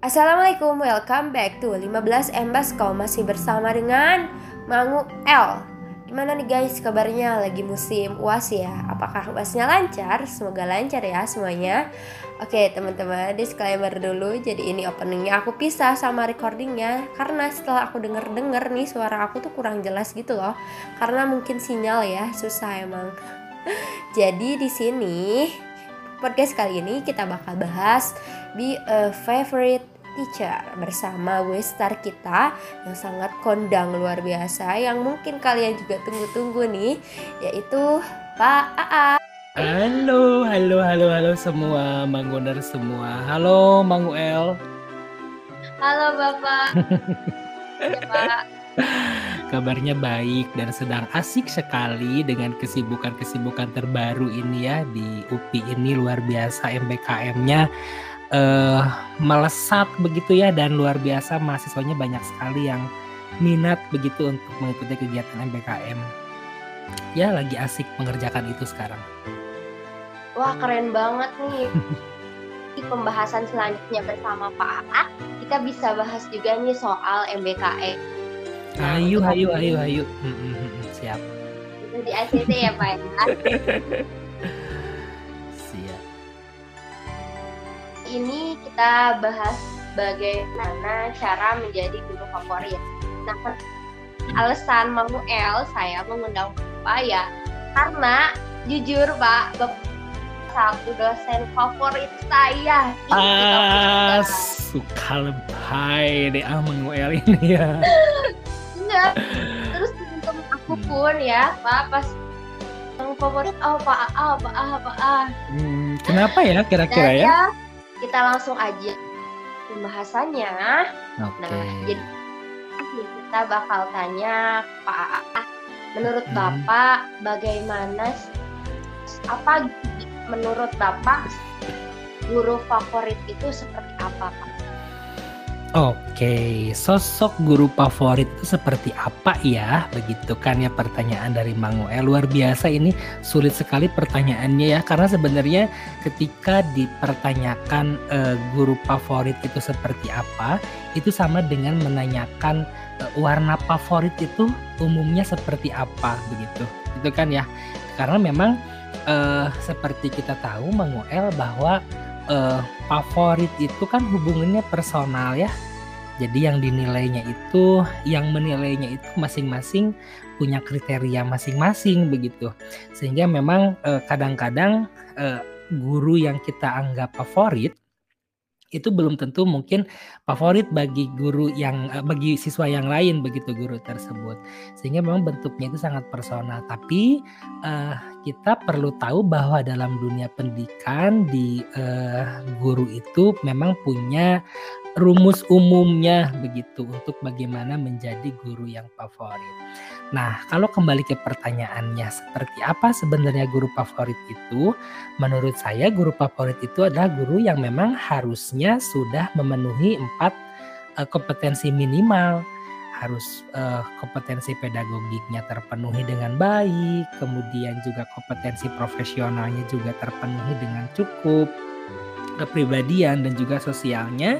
Assalamualaikum, welcome back to 15 Embas. Kau masih bersama dengan Mangu L. Gimana nih guys kabarnya? Lagi musim uas ya? Apakah uasnya lancar? Semoga lancar ya semuanya. Oke teman-teman disclaimer dulu. Jadi ini openingnya aku pisah sama recordingnya. Karena setelah aku denger-denger nih suara aku tuh kurang jelas gitu loh. Karena mungkin sinyal ya susah emang. Jadi di sini podcast kali ini kita bakal bahas Be a Favorite Teacher bersama Westar kita yang sangat kondang luar biasa yang mungkin kalian juga tunggu-tunggu nih yaitu Pak AA. Halo, halo, halo, halo semua Manguner semua. Halo Manguel. Halo Bapak. ya, Pak. Kabarnya baik dan sedang asik sekali dengan kesibukan-kesibukan terbaru ini ya di UPI ini luar biasa MBKM-nya uh, melesat begitu ya dan luar biasa mahasiswanya banyak sekali yang minat begitu untuk mengikuti kegiatan MBKM. Ya lagi asik mengerjakan itu sekarang. Wah keren banget nih. Di pembahasan selanjutnya bersama Pak A, kita bisa bahas juga nih soal MBKM. Nah, ayo, ayo, ayo, ayo. Hmm, siap. Itu di ACT ya Pak. ini kita bahas bagaimana cara menjadi guru favorit. Nah, alasan Mamuel saya mengundang Bapak ya karena jujur Pak, Bapak satu dosen favorit saya. Ah, suka lebay deh ah Manuel ini ya. Enggak. Terus temen aku hmm. pun ya, Pak pas yang favorit oh Pak A, Pak A, Pak A. Hmm, kenapa ya kira-kira ya? ya kita langsung aja pembahasannya. Okay. Nah, jadi kita bakal tanya Pak AA, menurut hmm. Bapak bagaimana apa menurut Bapak guru favorit itu seperti apa, Pak? Oke, sosok guru favorit itu seperti apa ya? Begitu kan ya pertanyaan dari Manguel. Luar biasa ini sulit sekali pertanyaannya ya karena sebenarnya ketika dipertanyakan uh, guru favorit itu seperti apa, itu sama dengan menanyakan uh, warna favorit itu umumnya seperti apa begitu. Itu kan ya. Karena memang uh, seperti kita tahu Manguel bahwa uh, favorit itu kan hubungannya personal ya. Jadi yang dinilainya itu, yang menilainya itu masing-masing punya kriteria masing-masing begitu. Sehingga memang kadang kadang-kadang uh, guru yang kita anggap favorit itu belum tentu mungkin favorit bagi guru yang uh, bagi siswa yang lain begitu guru tersebut sehingga memang bentuknya itu sangat personal tapi uh, kita perlu tahu bahwa dalam dunia pendidikan di uh, guru itu memang punya rumus umumnya begitu untuk bagaimana menjadi guru yang favorit. Nah, kalau kembali ke pertanyaannya seperti apa sebenarnya guru favorit itu? Menurut saya guru favorit itu adalah guru yang memang harusnya sudah memenuhi empat uh, kompetensi minimal. Harus uh, kompetensi pedagogiknya terpenuhi dengan baik, kemudian juga kompetensi profesionalnya juga terpenuhi dengan cukup, kepribadian dan juga sosialnya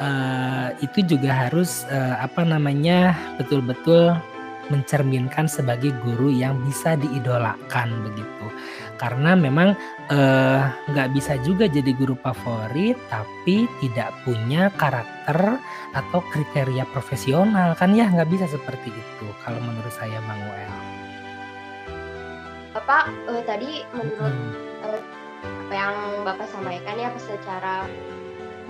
uh, itu juga harus uh, apa namanya betul-betul mencerminkan sebagai guru yang bisa diidolakan begitu karena memang nggak uh, bisa juga jadi guru favorit tapi tidak punya karakter atau kriteria profesional kan ya nggak bisa seperti itu kalau menurut saya Manguel. Bapak uh, tadi menurut hmm. apa yang Bapak sampaikan ya secara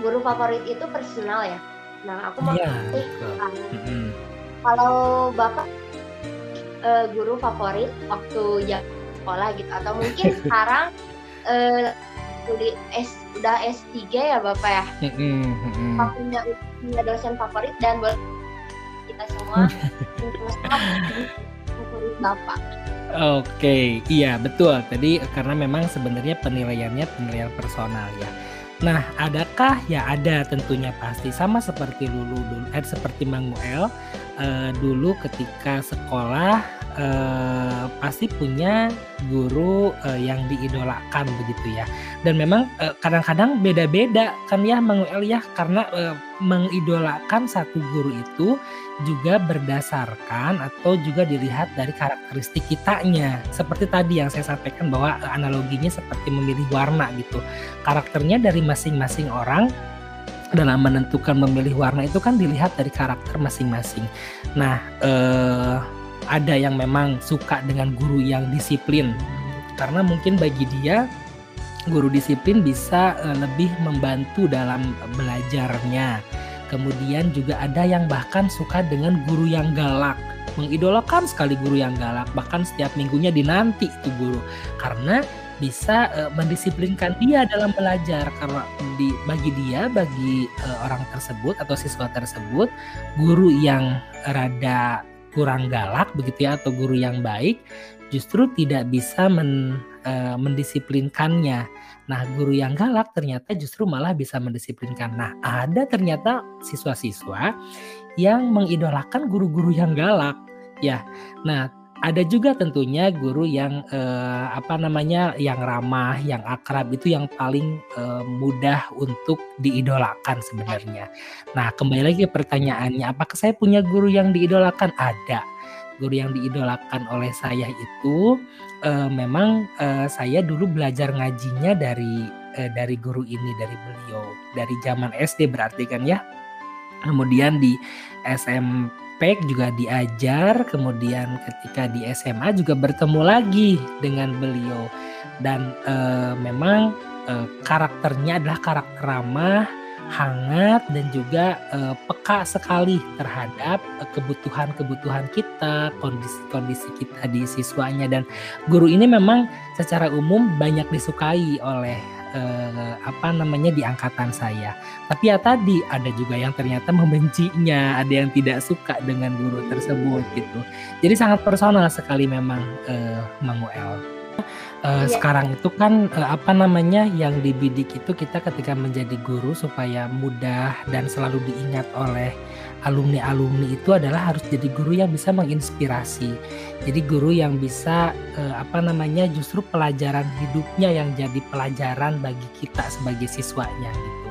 guru favorit itu personal ya. Nah, aku mau yeah, mm-hmm. kalau bapak uh, guru favorit waktu jam sekolah gitu atau mungkin sekarang uh, S udah S3 ya bapak ya. Punya punya dosen favorit dan buat kita semua favorit bapak. Oke, okay, iya betul. Tadi karena memang sebenarnya penilaiannya penilaian personal ya. Nah, adakah? Ya ada tentunya pasti sama seperti Lulu dulu, eh, seperti Manguel. Uh, dulu ketika sekolah uh, pasti punya guru uh, yang diidolakan begitu ya. Dan memang kadang-kadang uh, beda-beda kan ya Menguel ya karena uh, mengidolakan satu guru itu juga berdasarkan atau juga dilihat dari karakteristik kitanya. Seperti tadi yang saya sampaikan bahwa analoginya seperti memilih warna gitu. Karakternya dari masing-masing orang dalam menentukan memilih warna itu kan dilihat dari karakter masing-masing. Nah, eh, ada yang memang suka dengan guru yang disiplin karena mungkin bagi dia guru disiplin bisa eh, lebih membantu dalam belajarnya. Kemudian juga ada yang bahkan suka dengan guru yang galak, mengidolakan sekali guru yang galak, bahkan setiap minggunya dinanti itu guru karena bisa uh, mendisiplinkan dia dalam belajar karena di bagi dia bagi uh, orang tersebut atau siswa tersebut guru yang rada kurang galak begitu ya atau guru yang baik justru tidak bisa men, uh, mendisiplinkannya. Nah, guru yang galak ternyata justru malah bisa mendisiplinkan. Nah, ada ternyata siswa-siswa yang mengidolakan guru-guru yang galak. Ya. Nah, ada juga tentunya guru yang eh, apa namanya yang ramah, yang akrab itu yang paling eh, mudah untuk diidolakan sebenarnya. Nah, kembali lagi ke pertanyaannya, apakah saya punya guru yang diidolakan? Ada. Guru yang diidolakan oleh saya itu eh, memang eh, saya dulu belajar ngajinya dari eh, dari guru ini dari beliau dari zaman SD berarti kan ya. Kemudian di SMP praktek juga diajar, kemudian ketika di SMA juga bertemu lagi dengan beliau. Dan e, memang e, karakternya adalah karakter ramah, hangat dan juga e, peka sekali terhadap kebutuhan-kebutuhan kita, kondisi-kondisi kita di siswanya. Dan guru ini memang secara umum banyak disukai oleh eh, apa namanya di angkatan saya. Tapi ya tadi ada juga yang ternyata membencinya, ada yang tidak suka dengan guru tersebut gitu. Jadi sangat personal sekali memang eh, Manuel. Uh, iya. sekarang itu kan uh, apa namanya yang dibidik itu kita ketika menjadi guru supaya mudah dan selalu diingat oleh alumni-alumni itu adalah harus jadi guru yang bisa menginspirasi. Jadi guru yang bisa eh, apa namanya justru pelajaran hidupnya yang jadi pelajaran bagi kita sebagai siswanya gitu.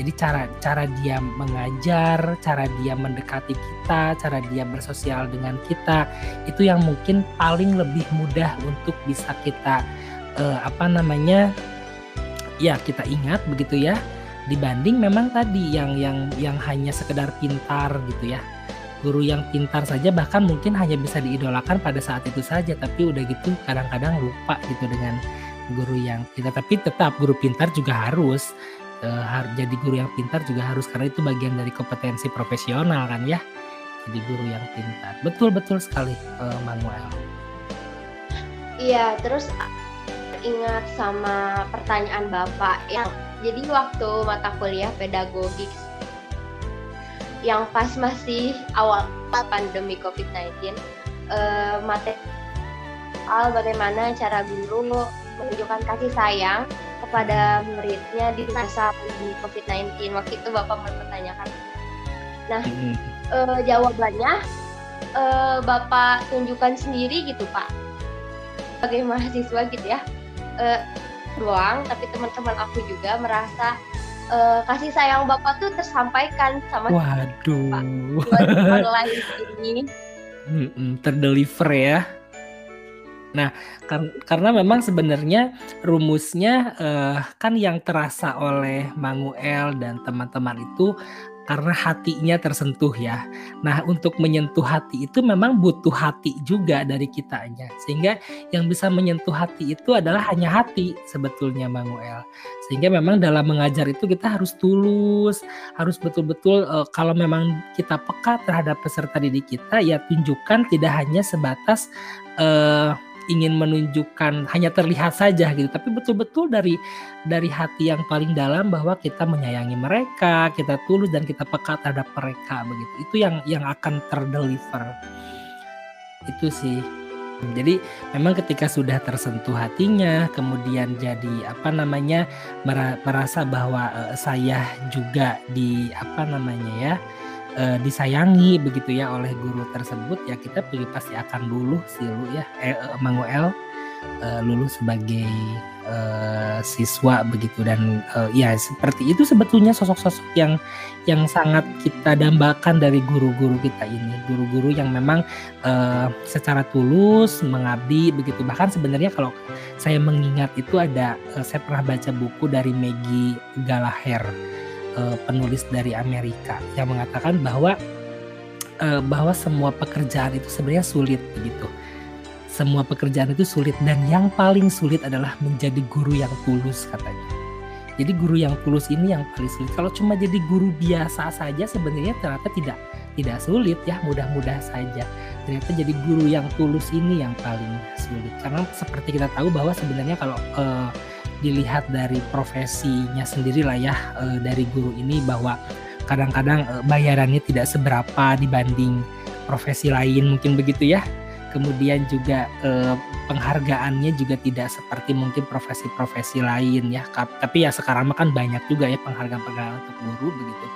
Jadi cara cara dia mengajar, cara dia mendekati kita, cara dia bersosial dengan kita itu yang mungkin paling lebih mudah untuk bisa kita eh, apa namanya ya kita ingat begitu ya dibanding memang tadi yang yang yang hanya sekedar pintar gitu ya. Guru yang pintar saja bahkan mungkin hanya bisa diidolakan pada saat itu saja tapi udah gitu kadang-kadang lupa gitu dengan guru yang pintar. Tapi tetap guru pintar juga harus uh, jadi guru yang pintar juga harus karena itu bagian dari kompetensi profesional kan ya. Jadi guru yang pintar. Betul betul sekali uh, Manuel. Iya terus ingat sama pertanyaan bapak yang jadi waktu mata kuliah pedagogik yang pas masih awal pandemi COVID-19 uh, materi soal bagaimana cara guru menunjukkan kasih sayang kepada muridnya di masa pandemi COVID-19 waktu itu bapak mempertanyakan. Nah uh, jawabannya uh, bapak tunjukkan sendiri gitu pak. Sebagai mahasiswa gitu ya. Uh, doang tapi teman-teman aku juga merasa uh, kasih sayang bapak tuh tersampaikan sama waduh. Online ini. Terdeliver ya Nah, kan, karena memang sebenarnya rumusnya uh, kan yang terasa oleh Manguel dan teman-teman itu karena hatinya tersentuh ya. Nah, untuk menyentuh hati itu memang butuh hati juga dari kitanya. Sehingga yang bisa menyentuh hati itu adalah hanya hati sebetulnya Manuel. Sehingga memang dalam mengajar itu kita harus tulus, harus betul-betul uh, kalau memang kita peka terhadap peserta didik kita ya tunjukkan tidak hanya sebatas uh, ingin menunjukkan hanya terlihat saja gitu. Tapi betul-betul dari dari hati yang paling dalam bahwa kita menyayangi mereka kita tulus dan kita peka terhadap mereka begitu. Itu yang yang akan terdeliver. Itu sih. Jadi memang ketika sudah tersentuh hatinya, kemudian jadi apa namanya merasa bahwa uh, saya juga di apa namanya ya uh, disayangi begitu ya oleh guru tersebut ya kita pasti akan luluh sih lu ya. Eh, Manguel uh, lulus sebagai uh, siswa begitu dan uh, ya seperti itu sebetulnya sosok-sosok yang yang sangat kita dambakan dari guru-guru kita ini. Guru-guru yang memang uh, secara tulus mengabdi begitu. Bahkan sebenarnya kalau saya mengingat itu ada saya pernah baca buku dari Maggie Gallagher uh, penulis dari Amerika yang mengatakan bahwa uh, bahwa semua pekerjaan itu sebenarnya sulit begitu semua pekerjaan itu sulit dan yang paling sulit adalah menjadi guru yang tulus katanya. Jadi guru yang tulus ini yang paling sulit. Kalau cuma jadi guru biasa saja sebenarnya ternyata tidak tidak sulit ya, mudah-mudah saja. Ternyata jadi guru yang tulus ini yang paling sulit. Karena seperti kita tahu bahwa sebenarnya kalau uh, dilihat dari profesinya sendiri lah ya uh, dari guru ini bahwa kadang-kadang uh, bayarannya tidak seberapa dibanding profesi lain mungkin begitu ya. Kemudian juga eh, penghargaannya juga tidak seperti mungkin profesi-profesi lain ya. Tapi ya sekarang kan banyak juga ya penghargaan-penghargaan untuk guru begitu.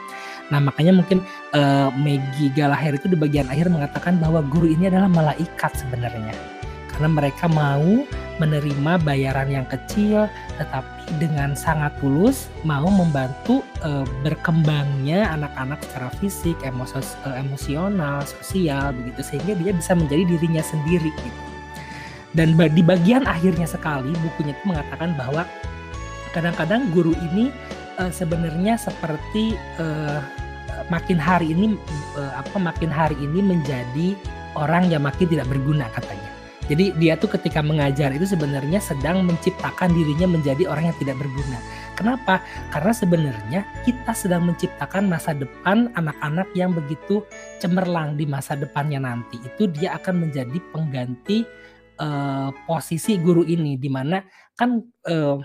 Nah makanya mungkin eh, Maggie Galahir itu di bagian akhir mengatakan bahwa guru ini adalah malaikat sebenarnya karena mereka mau menerima bayaran yang kecil tetapi dengan sangat tulus mau membantu e, berkembangnya anak-anak secara fisik, emosos, e, emosional, sosial begitu sehingga dia bisa menjadi dirinya sendiri gitu. Dan di bagian akhirnya sekali bukunya itu mengatakan bahwa kadang-kadang guru ini e, sebenarnya seperti e, makin hari ini e, apa makin hari ini menjadi orang yang makin tidak berguna katanya jadi dia tuh ketika mengajar itu sebenarnya sedang menciptakan dirinya menjadi orang yang tidak berguna. Kenapa? Karena sebenarnya kita sedang menciptakan masa depan anak-anak yang begitu cemerlang di masa depannya nanti. Itu dia akan menjadi pengganti uh, posisi guru ini di mana kan uh,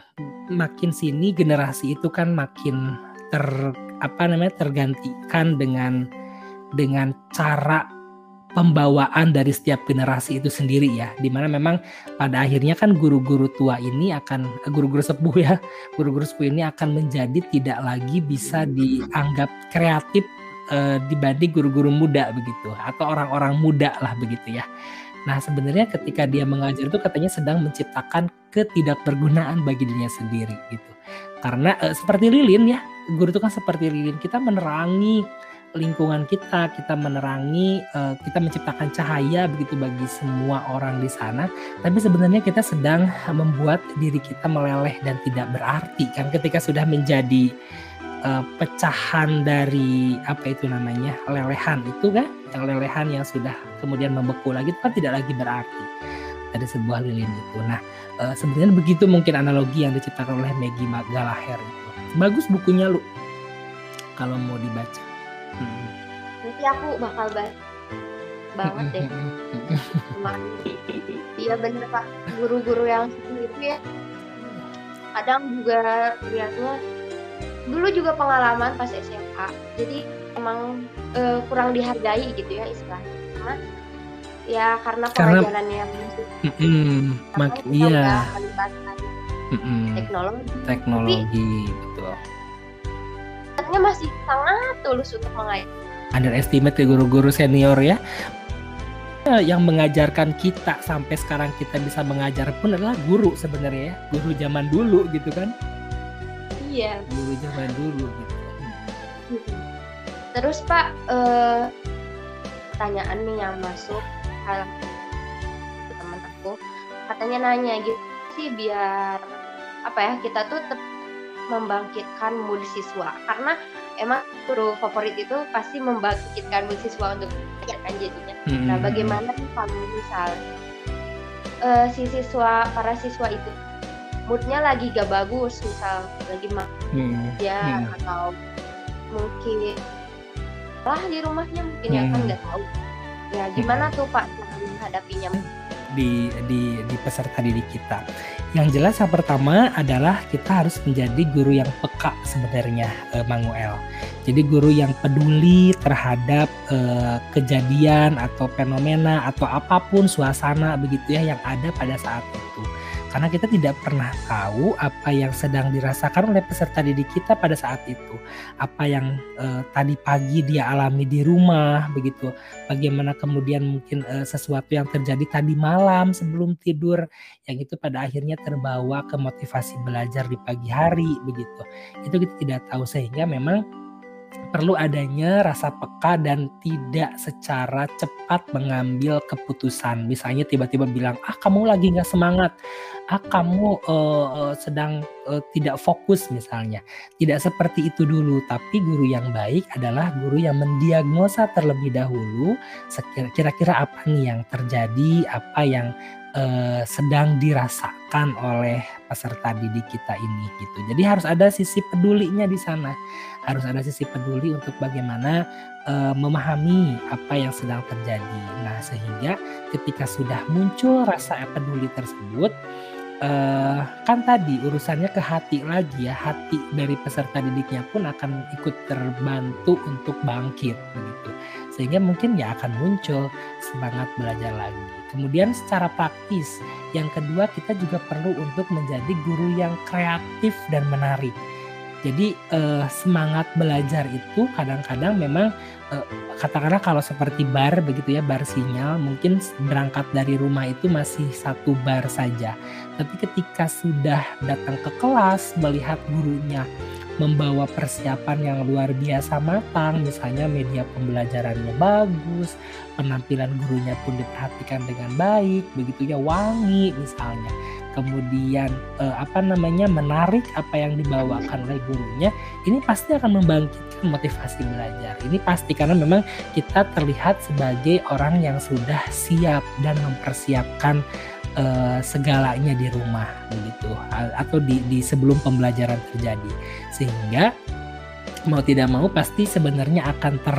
makin sini generasi itu kan makin ter apa namanya tergantikan dengan dengan cara pembawaan dari setiap generasi itu sendiri ya. Di mana memang pada akhirnya kan guru-guru tua ini akan guru-guru sepuh ya guru-guru sepuh ini akan menjadi tidak lagi bisa dianggap kreatif e, dibanding guru-guru muda begitu atau orang-orang muda lah begitu ya. Nah sebenarnya ketika dia mengajar itu katanya sedang menciptakan ketidakbergunaan bagi dirinya sendiri gitu. Karena e, seperti lilin ya guru itu kan seperti lilin. Kita menerangi lingkungan kita, kita menerangi, uh, kita menciptakan cahaya begitu bagi semua orang di sana. Tapi sebenarnya kita sedang membuat diri kita meleleh dan tidak berarti kan ketika sudah menjadi uh, pecahan dari apa itu namanya lelehan itu kan, yang lelehan yang sudah kemudian membeku lagi itu kan tidak lagi berarti ada sebuah lilin itu. Nah uh, sebenarnya begitu mungkin analogi yang diciptakan oleh Maggie Gallagher itu. Bagus bukunya lu kalau mau dibaca. Nanti aku bakal banget banget deh. Iya bener pak, guru-guru yang seperti itu ya. Kadang juga lihatnya dulu juga pengalaman pas SMA. Jadi emang uh, kurang dihargai gitu ya istilahnya. Karena ya karena pengajarannya yang mm -mm, mak iya. -mm. teknologi. Teknologi, Tapi, betul niatnya masih sangat tulus untuk mengajar. Underestimate ke guru-guru senior ya. Yang mengajarkan kita sampai sekarang kita bisa mengajar pun adalah guru sebenarnya ya. Guru zaman dulu gitu kan? Iya. Guru zaman dulu gitu. Terus pak uh, pertanyaan nih yang masuk hal teman aku. Katanya nanya gitu sih biar apa ya kita tuh tetap membangkitkan mood siswa karena emang guru favorit itu pasti membangkitkan mood siswa untuk belajar kan jadinya. Hmm. Nah, bagaimana kalau misal uh, si siswa para siswa itu moodnya lagi gak bagus, misal lagi hmm. ya hmm. atau mungkin lah di rumahnya mungkin hmm. ya kan hmm. nggak tahu. Ya gimana hmm. tuh Pak menghadapinya? Di di di peserta didik kita yang jelas yang pertama adalah kita harus menjadi guru yang peka sebenarnya eh, Manguel. Jadi guru yang peduli terhadap eh, kejadian atau fenomena atau apa pun suasana begitu ya yang ada pada saat itu. Karena kita tidak pernah tahu apa yang sedang dirasakan oleh peserta didik kita pada saat itu. Apa yang uh, tadi pagi dia alami di rumah begitu. Bagaimana kemudian mungkin uh, sesuatu yang terjadi tadi malam sebelum tidur yang itu pada akhirnya terbawa ke motivasi belajar di pagi hari begitu. Itu kita tidak tahu sehingga memang perlu adanya rasa peka dan tidak secara cepat mengambil keputusan. Misalnya tiba-tiba bilang, ah kamu lagi nggak semangat, ah kamu uh, sedang uh, tidak fokus misalnya. Tidak seperti itu dulu, tapi guru yang baik adalah guru yang mendiagnosa terlebih dahulu kira-kira apa nih yang terjadi, apa yang uh, sedang dirasakan oleh peserta didik kita ini gitu. Jadi harus ada sisi pedulinya di sana. Harus ada sisi peduli untuk bagaimana uh, memahami apa yang sedang terjadi. Nah, sehingga ketika sudah muncul rasa peduli tersebut uh, kan tadi urusannya ke hati lagi ya hati dari peserta didiknya pun akan ikut terbantu untuk bangkit begitu sehingga mungkin ya akan muncul semangat belajar lagi. Kemudian secara praktis, yang kedua kita juga perlu untuk menjadi guru yang kreatif dan menarik. Jadi eh, semangat belajar itu kadang-kadang memang eh, katakanlah kalau seperti bar begitu ya bar sinyal mungkin berangkat dari rumah itu masih satu bar saja. Tapi ketika sudah datang ke kelas melihat gurunya membawa persiapan yang luar biasa matang, misalnya media pembelajarannya bagus, penampilan gurunya pun diperhatikan dengan baik, begitu ya wangi misalnya. Kemudian eh, apa namanya menarik apa yang dibawakan oleh gurunya, ini pasti akan membangkitkan motivasi belajar. Ini pasti karena memang kita terlihat sebagai orang yang sudah siap dan mempersiapkan uh, segalanya di rumah begitu. Atau di, di sebelum pembelajaran terjadi. Sehingga mau tidak mau pasti sebenarnya akan ter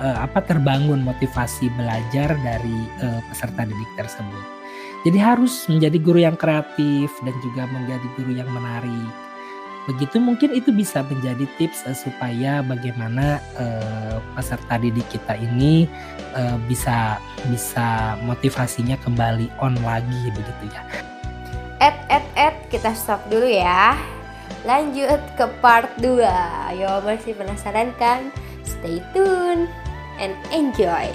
uh, apa terbangun motivasi belajar dari uh, peserta didik tersebut. Jadi harus menjadi guru yang kreatif dan juga menjadi guru yang menarik begitu mungkin itu bisa menjadi tips uh, supaya bagaimana uh, peserta didik kita ini uh, bisa bisa motivasinya kembali on lagi begitu ya. Ed ed ed kita stop dulu ya. Lanjut ke part 2. Ayo masih penasaran kan? Stay tune and enjoy.